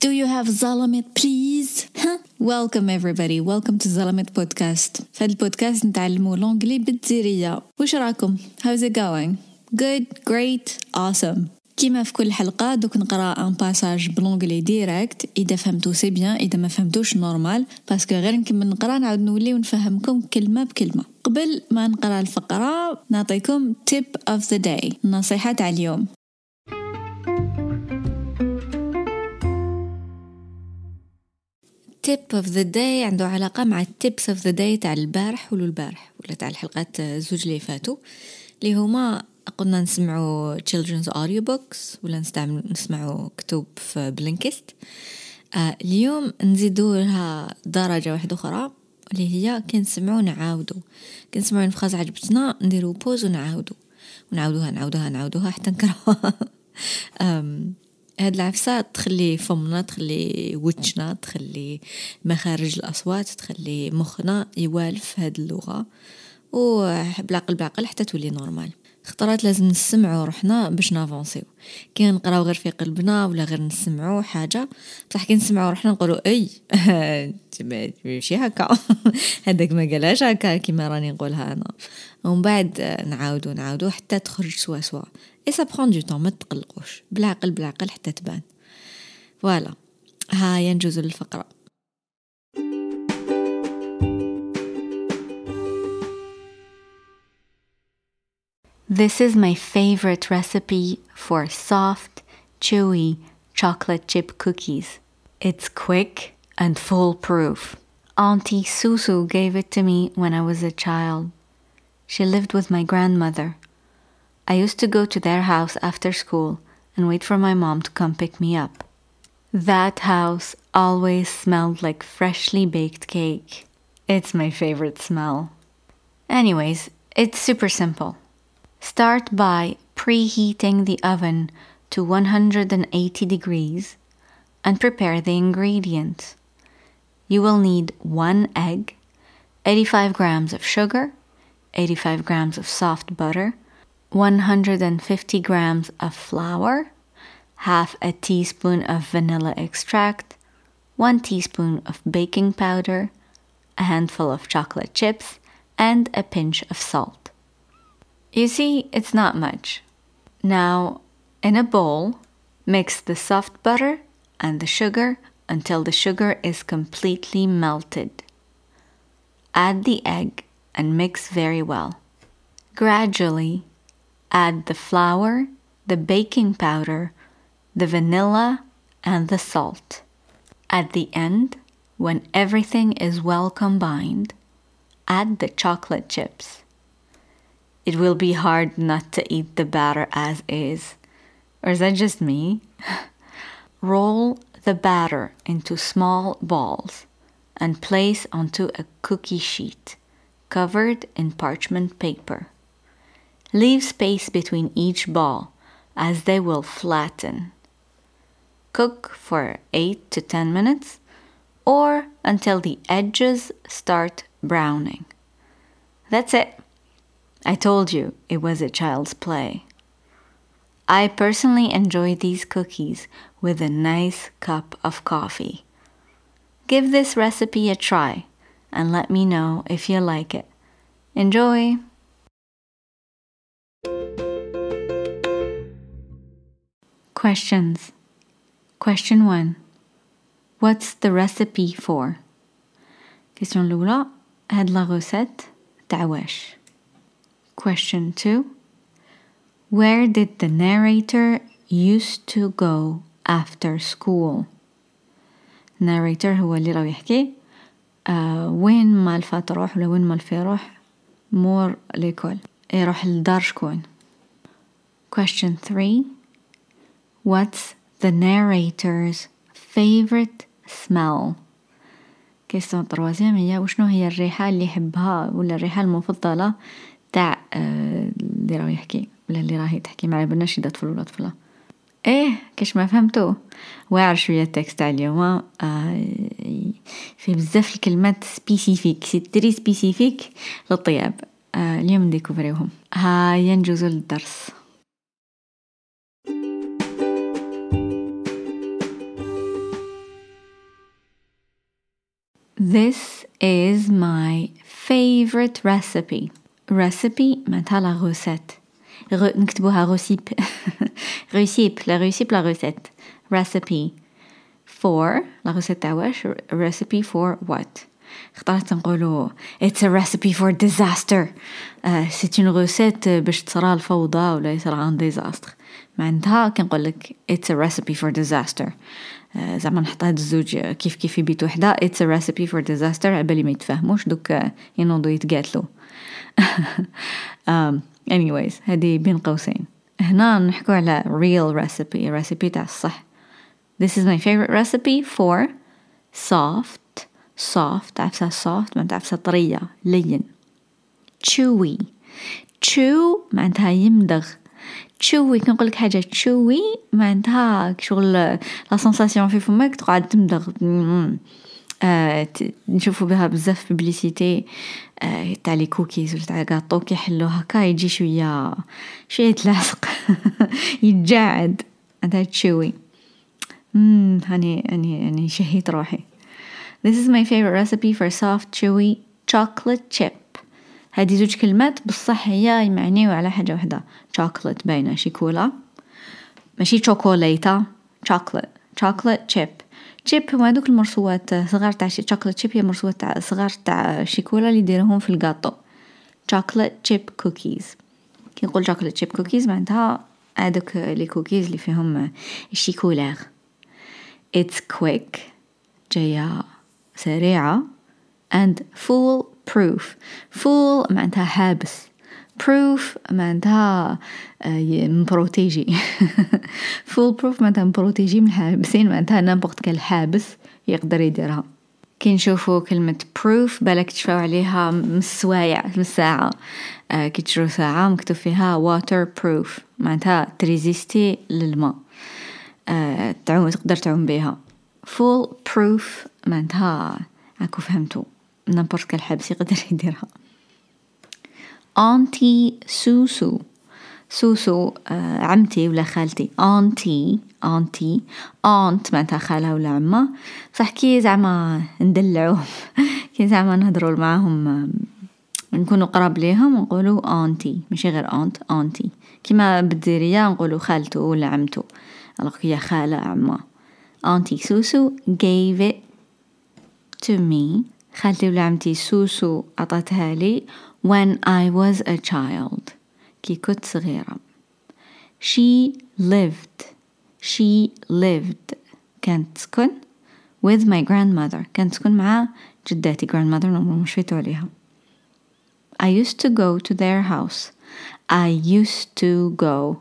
Do you have Zalamet please? Welcome everybody, welcome to Zalamet podcast. في هذا البودكاست نتعلموا l'anglais بالجزيرية. وش راكم؟ How's it going? Good, great, awesome. كيما في كل حلقة دوك نقرا un passage ب l'anglais direct اذا فهمتو c'est bien اذا ما فهمتوش normal parce que غير نكمل نقرا نعاود نولي ونفهمكم كلمة بكلمة قبل ما نقرا الفقرة نعطيكم tip of the day النصيحة تاع اليوم tip of the day عنده علاقة مع tips of the day تاع البارح ولو البارح ولا تاع الحلقات زوج اللي فاتوا اللي هما قلنا نسمعوا children's audiobooks ولا نستعمل نسمعوا كتب في Blinkist آه اليوم نزيدوا لها درجة واحدة أخرى اللي هي كنسمعوا نعاودوا كنسمعوا une phrase عجبتنا نديروا pause ونعاودوا ونعاودوها نعاودوها نعاودوها حتى نكرهوها. هاد العفسة تخلي فمنا تخلي وجهنا تخلي مخارج الأصوات تخلي مخنا يوالف هاد اللغة. وبالعقل بالعقل حتى تولي normal. خطرات لازم نسمعوا روحنا باش نافونسيو. كي نقراو غير في قلبنا ولا غير نسمعوا حاجة بصح كي نسمعوا روحنا نقولوا إي ماشي هكا. هذاك ما قالهاش هكا كيما راني نقولها أنا. ومن بعد نعاودو نعاودو حتى تخرج سوا سوا. اي سا برون دو طون ما تقلقوش بالعقل بالعقل حتى تبان فوالا ها ينجز للفقره This is my favorite recipe for soft, chewy chocolate chip cookies. It's quick and foolproof. Auntie Susu gave it to me when I was a child. She lived with my grandmother. I used to go to their house after school and wait for my mom to come pick me up. That house always smelled like freshly baked cake. It's my favorite smell. Anyways, it's super simple. Start by preheating the oven to 180 degrees and prepare the ingredients. You will need one egg, 85 grams of sugar, 85 grams of soft butter, 150 grams of flour, half a teaspoon of vanilla extract, 1 teaspoon of baking powder, a handful of chocolate chips, and a pinch of salt. You see, it's not much. Now, in a bowl, mix the soft butter and the sugar until the sugar is completely melted. Add the egg and mix very well. Gradually, add the flour, the baking powder, the vanilla, and the salt. At the end, when everything is well combined, add the chocolate chips. It will be hard not to eat the batter as is. Or is that just me? Roll the batter into small balls and place onto a cookie sheet covered in parchment paper. Leave space between each ball as they will flatten. Cook for 8 to 10 minutes or until the edges start browning. That's it. I told you it was a child's play. I personally enjoy these cookies with a nice cup of coffee. Give this recipe a try and let me know if you like it. Enjoy! Questions Question 1 What's the recipe for? Question الأولى هاد la recette تاع Question 2 Where did the narrator used to go after school? narrator هو اللي راه يحكي آه وين ما الفا تروح ولا وين ما الفا يروح مور l'école يروح لدار شكون؟ Question 3 What's the narrator's favorite smell? question troisième هي وشنو هي الريحة اللي يحبها ولا الريحة المفضلة تاع اللي راه يحكي ولا اللي راهي تحكي معلابالناش اذا طفل ولا طفله إيه كاش ما فهمتو. واعر شوية ال texte تاع اليوم آه في بزاف الكلمات spécifiques c'est très spécifique للطياب. آه اليوم نديكوفريوهم. هيا نجوزوا للدرس. This is my favorite recipe. Recipe معناتها la recette نكتبوها recipe recipe la recipe la recette recipe for la recette تاع واش recipe for what? خطرات نقولوا it's a recipe for disaster. c'est une recette باش تصرى الفوضى ولا يصرى un désastre معناتها كنقول لك it's a recipe for disaster. زعما نحط هاد الزوج كيف كيف في بيت وحدة it's a recipe for disaster. عبالي ما يتفاهموش دوك ينوضو يتقاتلو. um, anyways هذه بين قوسين. هنا نحكو على real recipe recipe تاع الصح. This is my favorite recipe for soft soft. تعرفها soft ما تعرفها طرية. لين. chewy. chew معناتها يمدغ. chewy كنقول لك حاجة chewy معناتها شغل la sensation في فمك تقعد تمدغ. آه نشوفوا بها بزاف publicités آه تاع les cookies ولا تاع كاطو كيحلو هكا يجي شوية شوية يتلاصق يتجاعد. هذا chewy هاني هاني هاني شهيت روحي. This is my favorite recipe for soft chewy chocolate chip. هذه زوج كلمات بصح هي يمعنيو على حاجة وحدة. Chocolate باينة. شيكولا ماشي شوكولاتة chocolate. Chocolate chip. Chip هما هذوك المرسوات صغار تاع chocolate chip هي مرسوات تاع صغار تاع شيكولا اللي يديروهم في ال gâteau chocolate chip cookies. كي نقول chocolate chip cookies معناتها هذوك les cookies اللي فيهم ال chocolat it's quick. جاية سريعة. And fool proof fool معناتها حابس proof معناتها مبروتيجي fool proof معناتها مبروتيجي من الحابسين معناتها n'importe quel حابس يقدر يديرها. كي نشوفو كلمة proof بالك تشفاو عليها من السوايع من الساعة. آه كي تشرو ساعة مكتوب فيها water proof معناتها تريزيستي للماء آه تعوم تقدر تعوم بيها. Full proof معناتها هاكو فهمتو. نابورت كال حبس يقدر يديرها. أنتي سوسو سوسو آه عمتي ولا خالتي؟ أنتي أنتي أنت معناتها خالة ولا عمة. صح كي زعما ندلعوهم كي زعما نهضروا معاهم نكونوا قراب ليهم نقولوا أنتي ماشي غير أنت أنتي كيما بالديرية نقولوا خالته ولا عمته ألوغ هي خالة عمة. أنتي سوسو gave it to me خالتي ولا عمتي سوسو عطتها لي when I was a child كي كنت صغيرة she lived she lived كانت تسكن with my grandmother كانت تسكن مع جداتي grandmother مش فيتو عليها I used to go to their house I used to go آه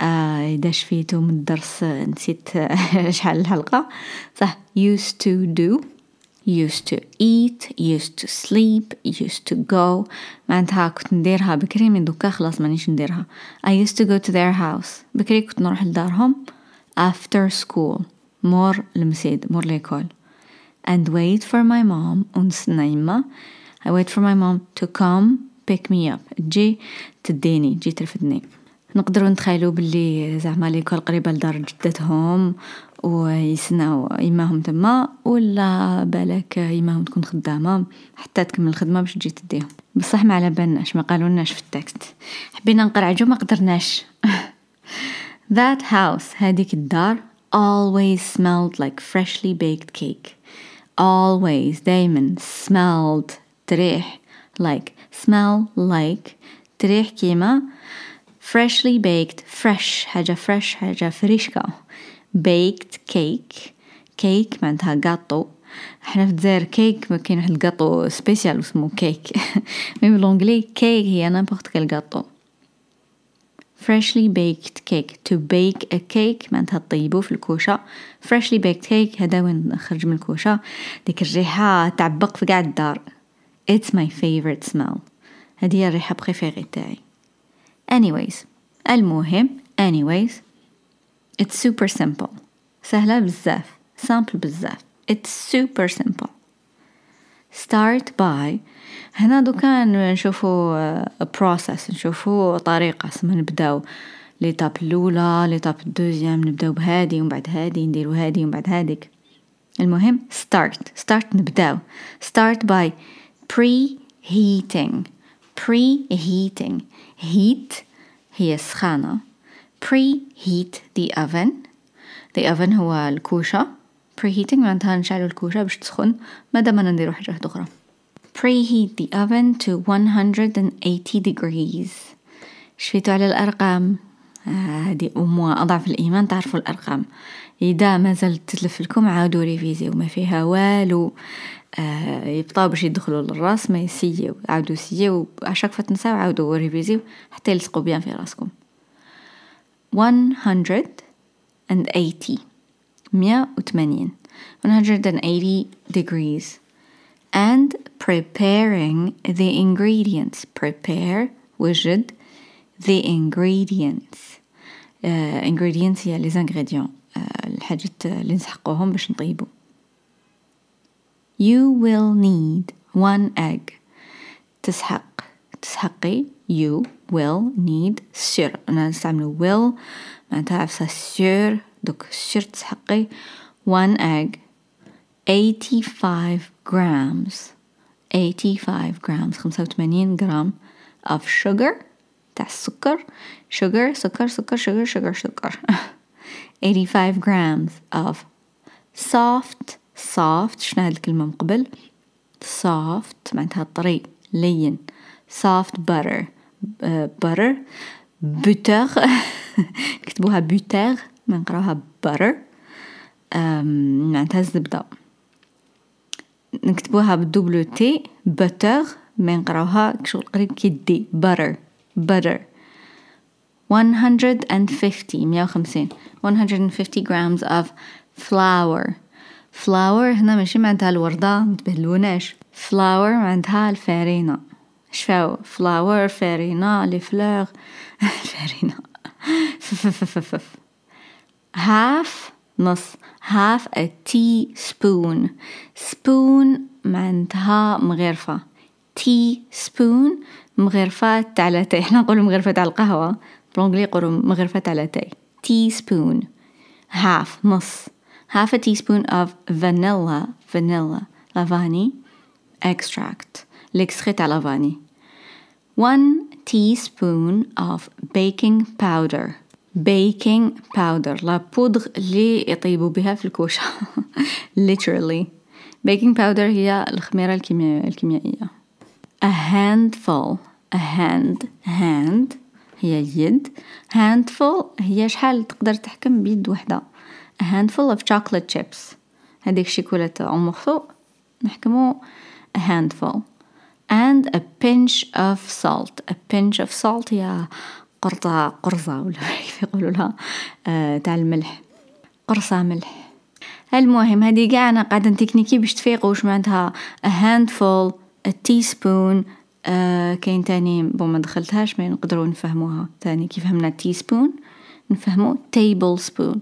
إذا شفيتو من الدرس نسيت شحال الحلقة. صح used to do used to eat used to sleep used to go. معناتها كنت نديرها بكري من دوكا خلاص مانيش نديرها. I used to go to their house. بكري كنت نروح لدارهم. After school. مور المسيد مور l'école and wait for my mom. ونستنى يما I wait for my mom to come pick me up. تجي تديني تجي ترفدني. نقدروا نتخيلوا باللي زعما ليكول قريبة لدار جدتهم ويسناو يماهم تما ولا بالك يماهم تكون خدامة حتى تكمل الخدمة باش تجي تديهم. بصح ما على بالناش ما قالولناش في التكست. حبينا نقرعجو ما قدرناش. That house هذيك الدار always smelled like freshly baked cake. Always دايما smelled تريح like smell like تريح كيما. Freshly baked fresh حاجة fresh حاجة فريشكا baked cake. cake معناتها جاتو إحنا في الجزائر كيك ما كاين واحد ال gâteau spécial اسمه cake mais ب l'anglais cake هي n'importe quel gâteau freshly baked cake. To bake a cake معناتها طيبو في الكوشة. Freshly baked cake هذا وين خرج من الكوشة؟ ديك الريحة تعبق في قاع الدار. It's my favorite smell. هذه هي الريحة بريفيري تاعي. Anyways المهم anyways It's super simple. سهلة بزاف. Simple بزاف. It's super simple. Start by هنا دوكا نشوفو a process. نشوفو طريقة. سما نبداو. ليتاب الأولى ليتاب الدوزيام. نبداو بهادي ومن بعد هادي. نديرو هادي ومن بعد هاديك. المهم start. Start نبداو. Start by preheating. Preheating. Heat هي السخانة preheat the oven. The oven هو الكوشة. Preheating معناتها نشعلو الكوشة باش تسخن مادام ما نديرو حاجة أخرى. Preheat the oven to 180 degrees. شفيتو على الأرقام؟ هذه أموا أضعف الإيمان تعرفوا الأرقام. إذا ما زلت تلف لكم عاودوا ريفيزي وما فيها والو. آه يبطاو باش يدخلوا للراس mais سيو عاودوا سيو chaque fois تنساو عاودوا ريفيزيو حتى يلصقوا bien في راسكم. 180 180 180 degrees. And preparing the ingredients. Prepare وجد the ingredients. uh, ingredients هي les ingrédients. الحاجات اللي نسحقوهم باش نطيبو. You will need one egg. تسحق. تسحقي. You will need سير أنا نستعملو will معناتها عفسة سير دوك سير تسحقي. One egg. 85 grams. 85 grams. 85 جرام of sugar. تاع السكر. sugar سكر سكر sugar sugar سكر 85 grams of soft soft. شنو هاد الكلمة من قبل؟ soft معناتها طري لين. soft butter uh, butter. butter. كتبوها butter ما نقراوها butter. um, معناتها الزبدة نكتبوها بالدبلو تي butter. ما نقراوها شغل قريب كي دي butter butter. 150 150 150 grams of flour. Flour هنا ماشي معناتها الوردة متبهلوناش flour معناتها الفارينة. شفاو flour فارينة لي flour فارينة. Half نص. Half a teaspoon. Spoon معناتها مغرفة. Teaspoon مغرفة تاع لاتاي إحنا نقولو مغرفة تاع القهوة. بالانجلي يقولو مغرفة تاع لاتاي teaspoon half نص half a teaspoon of vanilla vanilla lavani extract l'extrait تاع لافاني one teaspoon of baking powder baking powder لا بودغ اللي يطيبوا بها في الكوشة literally baking powder هي الخميرة الكيميائية a handful a hand hand هي يد handful هي شحال تقدر تحكم بيد وحدة. A handful of chocolate chips. هذيك الشيكولاتة أو مخصو نحكمو a handful. And a pinch of salt. A pinch of salt هي قرطة قرصة ولا كيف يقولوا لها؟ آه تاع الملح. قرصة ملح. المهم هذه قاع أنا قاعدة تكنيكي باش تفيقوا واش معناتها. A handful a teaspoon آه كاين تاني بو ما دخلتهاش ما نقدروا نفهموها. تاني كيف فهمنا teaspoon نفهمو table spoon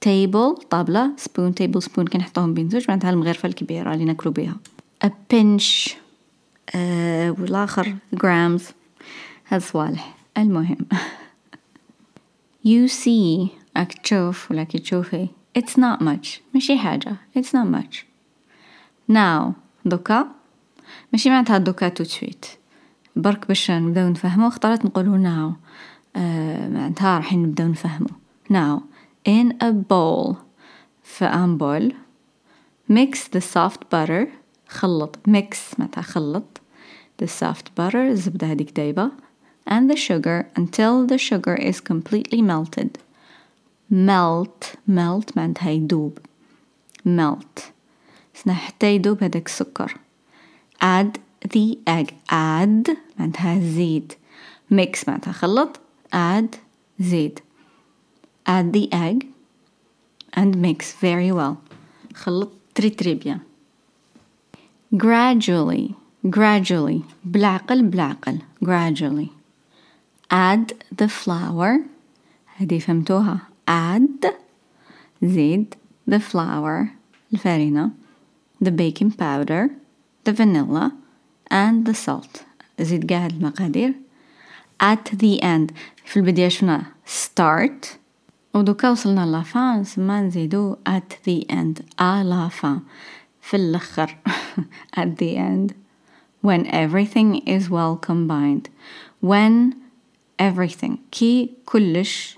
table طابلة spoon table spoon كي نحطوهم بين زوج معناتها المغرفة الكبيرة اللي ناكلو بيها. A pinch آه والآخر grams. هاد صوالح. المهم. You see راك تشوف ولا كي تشوفي. It's not much. ماشي حاجة. It's not much. Now دوكا. ماشي معناتها دوكا تو تسويت برك باش نبداو نفهمو اختارت نقولو now آه معناتها راح نبداو نفهمو. now in a bowl. في ان بول mix the soft butter. خلط. Mix معناتها خلط. The soft butter الزبدة هذيك دايبة. And the sugar. Until the sugar is completely melted. Melt. Melt معناتها يدوب. Melt. سنا حتى يدوب هذاك السكر. Add the egg add معناتها زيد mix معناتها خلط add زيد add the egg and mix very well خلط تري تري بيان gradually gradually بالعقل بالعقل gradually add the flour هذه فهمتوها add زيد the flour الفارينة the baking powder the vanilla and the salt زيد قاعد المقادير at the end في البداية شفنا start ودوكا وصلنا لافان سما نزيدو at the end à la fin في الأخر at the end when everything is well combined when everything كي كلش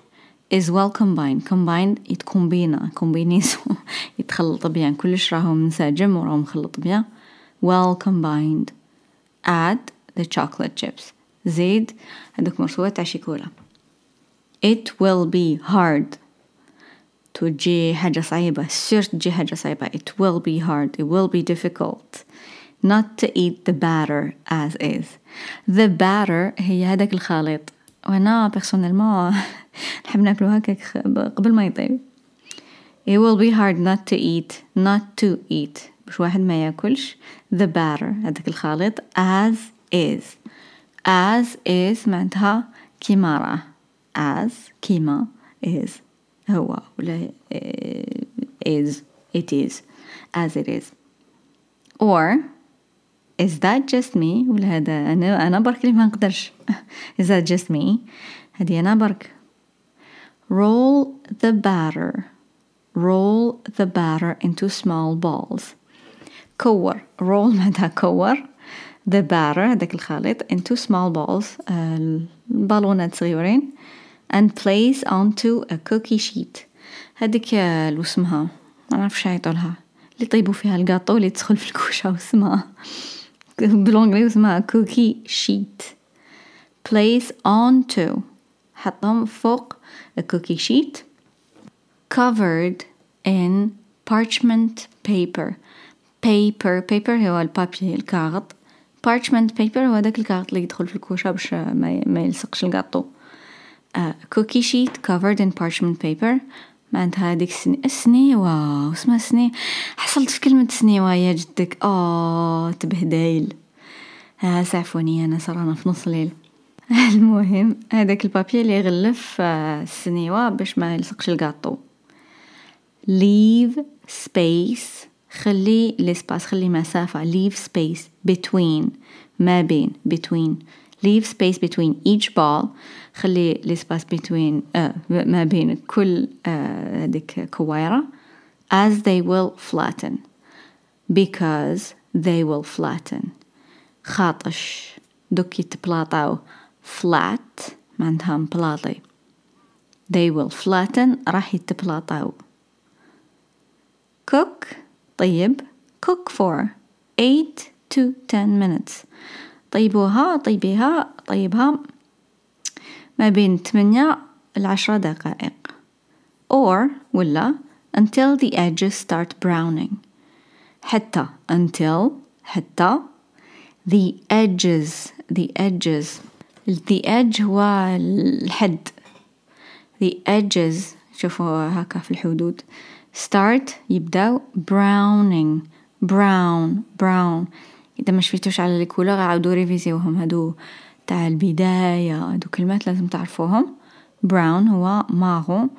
is well combined combined يتكومبينا كومبينيسو يتخلط بيان كلش راهو منسجم وراهو مخلط بيان well combined add the chocolate chips زيد هذوك مرسوات تاع شيكولا it will be hard تجي حاجة صعيبة سير تجي حاجة صعيبة it will be hard it will be difficult not to eat the batter as is the batter هي هذاك الخليط وانا بيرسونيلمون نحب ناكلو هكاك قبل ما يطيب it will be hard not to eat not to eat باش واحد ما ياكلش the batter هذاك الخليط as is as is معناتها كيما راه as كيما is هو ولا is it is as it is or is that just me ولا هذا أنا أنا برك اللي ما نقدرش is that just me هذه أنا برك roll the batter roll the batter into small balls كور roll معناتها كور؟ The batter هذاك الخليط into small balls البالونات صغيرين and place onto a cookie sheet. هذيك لو اسمها ما نعرفش يعيطولها. اللي يطيبوا فيها القاطو اللي تدخل في الكوشة واسمها بالانجلي اسمها cookie sheet. Place onto. حطهم فوق a cookie sheet. Covered in parchment paper. Paper. Paper هو البابي الكاغط. Parchment paper هو داك الكاغط اللي يدخل في الكوشة باش ما, ما يلصقش القاطو uh, cookie sheet covered in parchment paper. معناتها هذيك السني السنيوة اسمها سني حصلت في كلمة سنيوة يا جدك. آه تبهدايل ها سعفوني أنا صرانا في نص الليل. المهم هذاك البابي اللي يغلف السنيوة باش ما يلصقش القاطو leave space خلي لسباس خلي مسافة leave space between ما بين between leave space between each ball خلي لسباس between uh, ما بين كل هذيك uh, كويرة as they will flatten because they will flatten خاطش دوك يتبلاطاو flat معناتها مبلاطي they will flatten راح يتبلاطاو cook طيب cook for 8 to 10 minutes طيبوها طيبيها طيبها ما بين 8 لعشرة دقائق or ولا until the edges start browning حتى until حتى the edges the edges the edge هو الحد the edges شوفوا هكا في الحدود start يبداو browning. Brown brown. إذا ما شفتوش على ال couleur عاودوا ريفيزيوهم هادو تاع البداية هادو كلمات لازم تعرفوهم. brown هو marron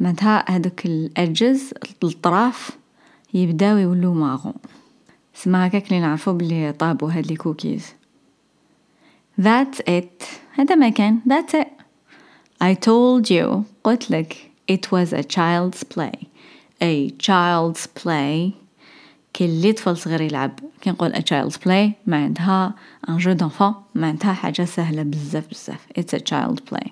معناتها هادوك ال edges الطراف يبداو يولو marron سما هكاك اللي نعرفو بلي طابو هاد les cookies That's it. هذا ما كان. That's it. I told you. قلت لك. It was a child's play. A child's play كل طفل صغير يلعب كي نقول a child's play معناتها ان جو d'enfant معناتها حاجة سهلة بزاف بزاف it's a child play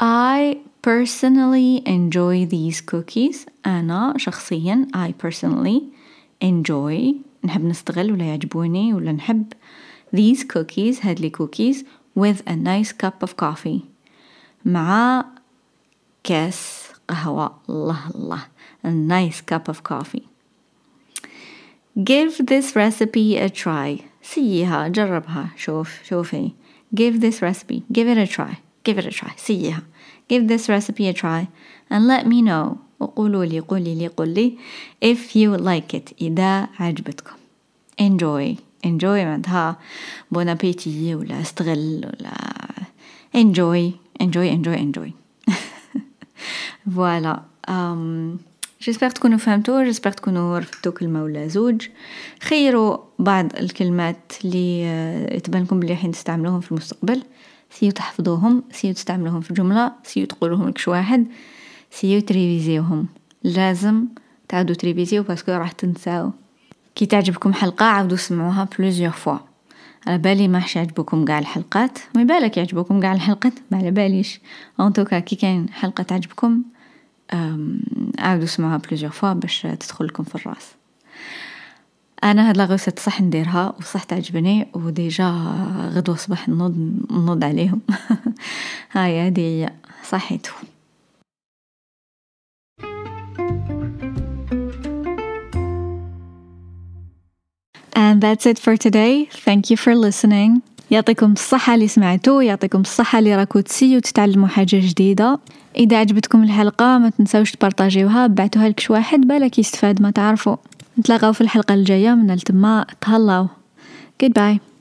I personally enjoy these cookies أنا شخصيا I personally enjoy نحب نستغل ولا يعجبوني ولا نحب these cookies هاد لي cookies with a nice cup of coffee مع كاس قهوة الله الله a nice cup of coffee Give this recipe a try. سيها جربها شوف شوفي. Give this recipe. Give it a try. Give it a try. سيها. Give this recipe a try and let me know. وقولوا لي قولي لي قولي if you like it إذا عجبتكم. Enjoy. Enjoy معناتها bon appétit ولا استغل ولا enjoy enjoy enjoy enjoy. Um, j'espère تكونوا فهمتوا j'espère تكونوا رفدتوا كلمه ولا زوج خيروا بعض الكلمات اللي تبان لكم بلي حين تستعملوهم في المستقبل سيو تحفظوهم سيو تستعملوهم في جمله soit تقولوهم لكش واحد soit تريفيزيوهم لازم تعاودوا تريفيزيو parce que راح تنساو كي تعجبكم حلقة عاودوا سمعوها plusieurs fois على بالي ما يعجبكم قاع الحلقات. ما بالك يعجبكم قاع الحلقات؟ ما على باليش. en tout cas كي كاين حلقة تعجبكم عاودوا سمعوها plusieurs fois باش تدخل لكم في الرأس. أنا هاد la recette صح نديرها وصح تعجبني و déjà غدوة صباح نوض نوض عليهم. هاي هادي صحيتو. That's it for today. Thank you for listening. يعطيكم الصحة اللي سمعتو يعطيكم الصحة اللي راكو تسيو تتعلموا حاجة جديدة. إذا عجبتكم الحلقة ما تنسوش تبارطاجيوها بعتوها لكش واحد بالك يستفاد ما تعرفوا نتلاقاو في الحلقة الجاية من التما تهلاو. Goodbye.